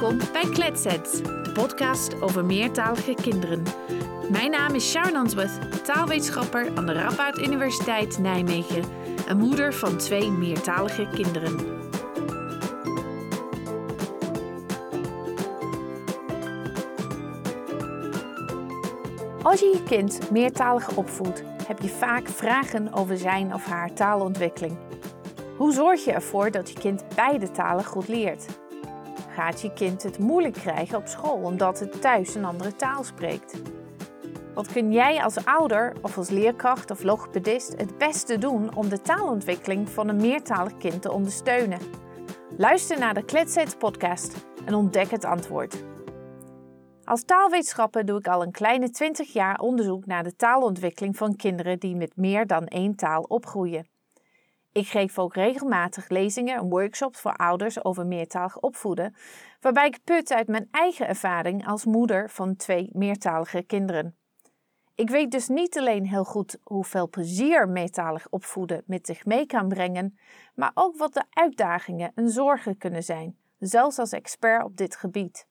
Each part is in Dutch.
Welkom bij Kletsets, de podcast over meertalige kinderen. Mijn naam is Sharon Answorth, taalwetenschapper aan de Radboud Universiteit Nijmegen en moeder van twee meertalige kinderen. Als je je kind meertalig opvoedt, heb je vaak vragen over zijn of haar taalontwikkeling. Hoe zorg je ervoor dat je kind beide talen goed leert? Gaat je kind het moeilijk krijgen op school omdat het thuis een andere taal spreekt? Wat kun jij als ouder of als leerkracht of logopedist het beste doen om de taalontwikkeling van een meertalig kind te ondersteunen? Luister naar de Kletsets podcast en ontdek het antwoord. Als taalwetenschapper doe ik al een kleine 20 jaar onderzoek naar de taalontwikkeling van kinderen die met meer dan één taal opgroeien. Ik geef ook regelmatig lezingen en workshops voor ouders over meertalig opvoeden, waarbij ik put uit mijn eigen ervaring als moeder van twee meertalige kinderen. Ik weet dus niet alleen heel goed hoeveel plezier meertalig opvoeden met zich mee kan brengen, maar ook wat de uitdagingen en zorgen kunnen zijn, zelfs als expert op dit gebied.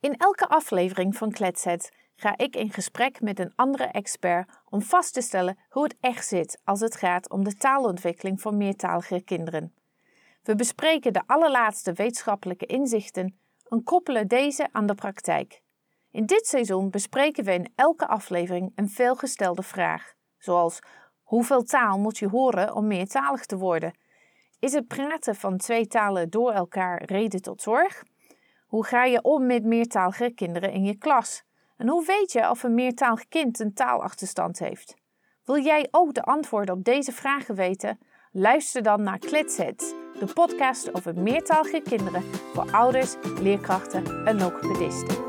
In elke aflevering van Kletsets ga ik in gesprek met een andere expert om vast te stellen hoe het echt zit als het gaat om de taalontwikkeling van meertalige kinderen. We bespreken de allerlaatste wetenschappelijke inzichten en koppelen deze aan de praktijk. In dit seizoen bespreken we in elke aflevering een veelgestelde vraag, zoals hoeveel taal moet je horen om meertalig te worden? Is het praten van twee talen door elkaar reden tot zorg? Hoe ga je om met meertalige kinderen in je klas? En hoe weet je of een meertalig kind een taalachterstand heeft? Wil jij ook de antwoorden op deze vragen weten? Luister dan naar Kletsets, de podcast over meertalige kinderen voor ouders, leerkrachten en logopedisten.